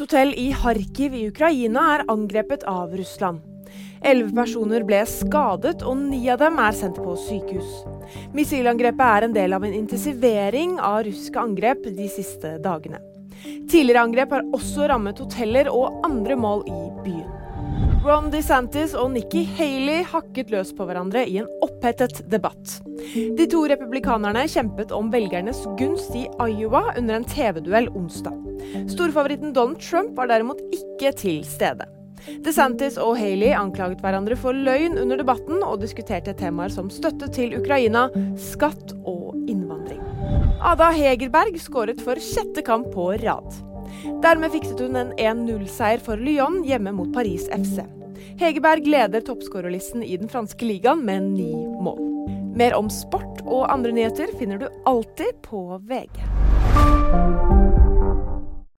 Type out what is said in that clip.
Et hotell i Kharkiv i Ukraina er angrepet av Russland. Elleve personer ble skadet, og ni av dem er sendt på sykehus. Missilangrepet er en del av en intensivering av russiske angrep de siste dagene. Tidligere angrep har også rammet hoteller og andre mål i byen. Ron DeSantis og Nikki Haley hakket løs på hverandre i en opphetet debatt. De to republikanerne kjempet om velgernes gunst i Iowa under en TV-duell onsdag. Storfavoritten Donald Trump var derimot ikke til stede. DeSantis og Haley anklaget hverandre for løgn under debatten og diskuterte temaer som støtte til Ukraina, skatt og innvandring. Ada Hegerberg skåret for sjette kamp på rad. Dermed fikset hun en 1-0-seier for Lyon hjemme mot Paris FC. Hegerberg leder toppskårerlisten i den franske ligaen med ni mål. Mer om sport og andre nyheter finner du alltid på VG.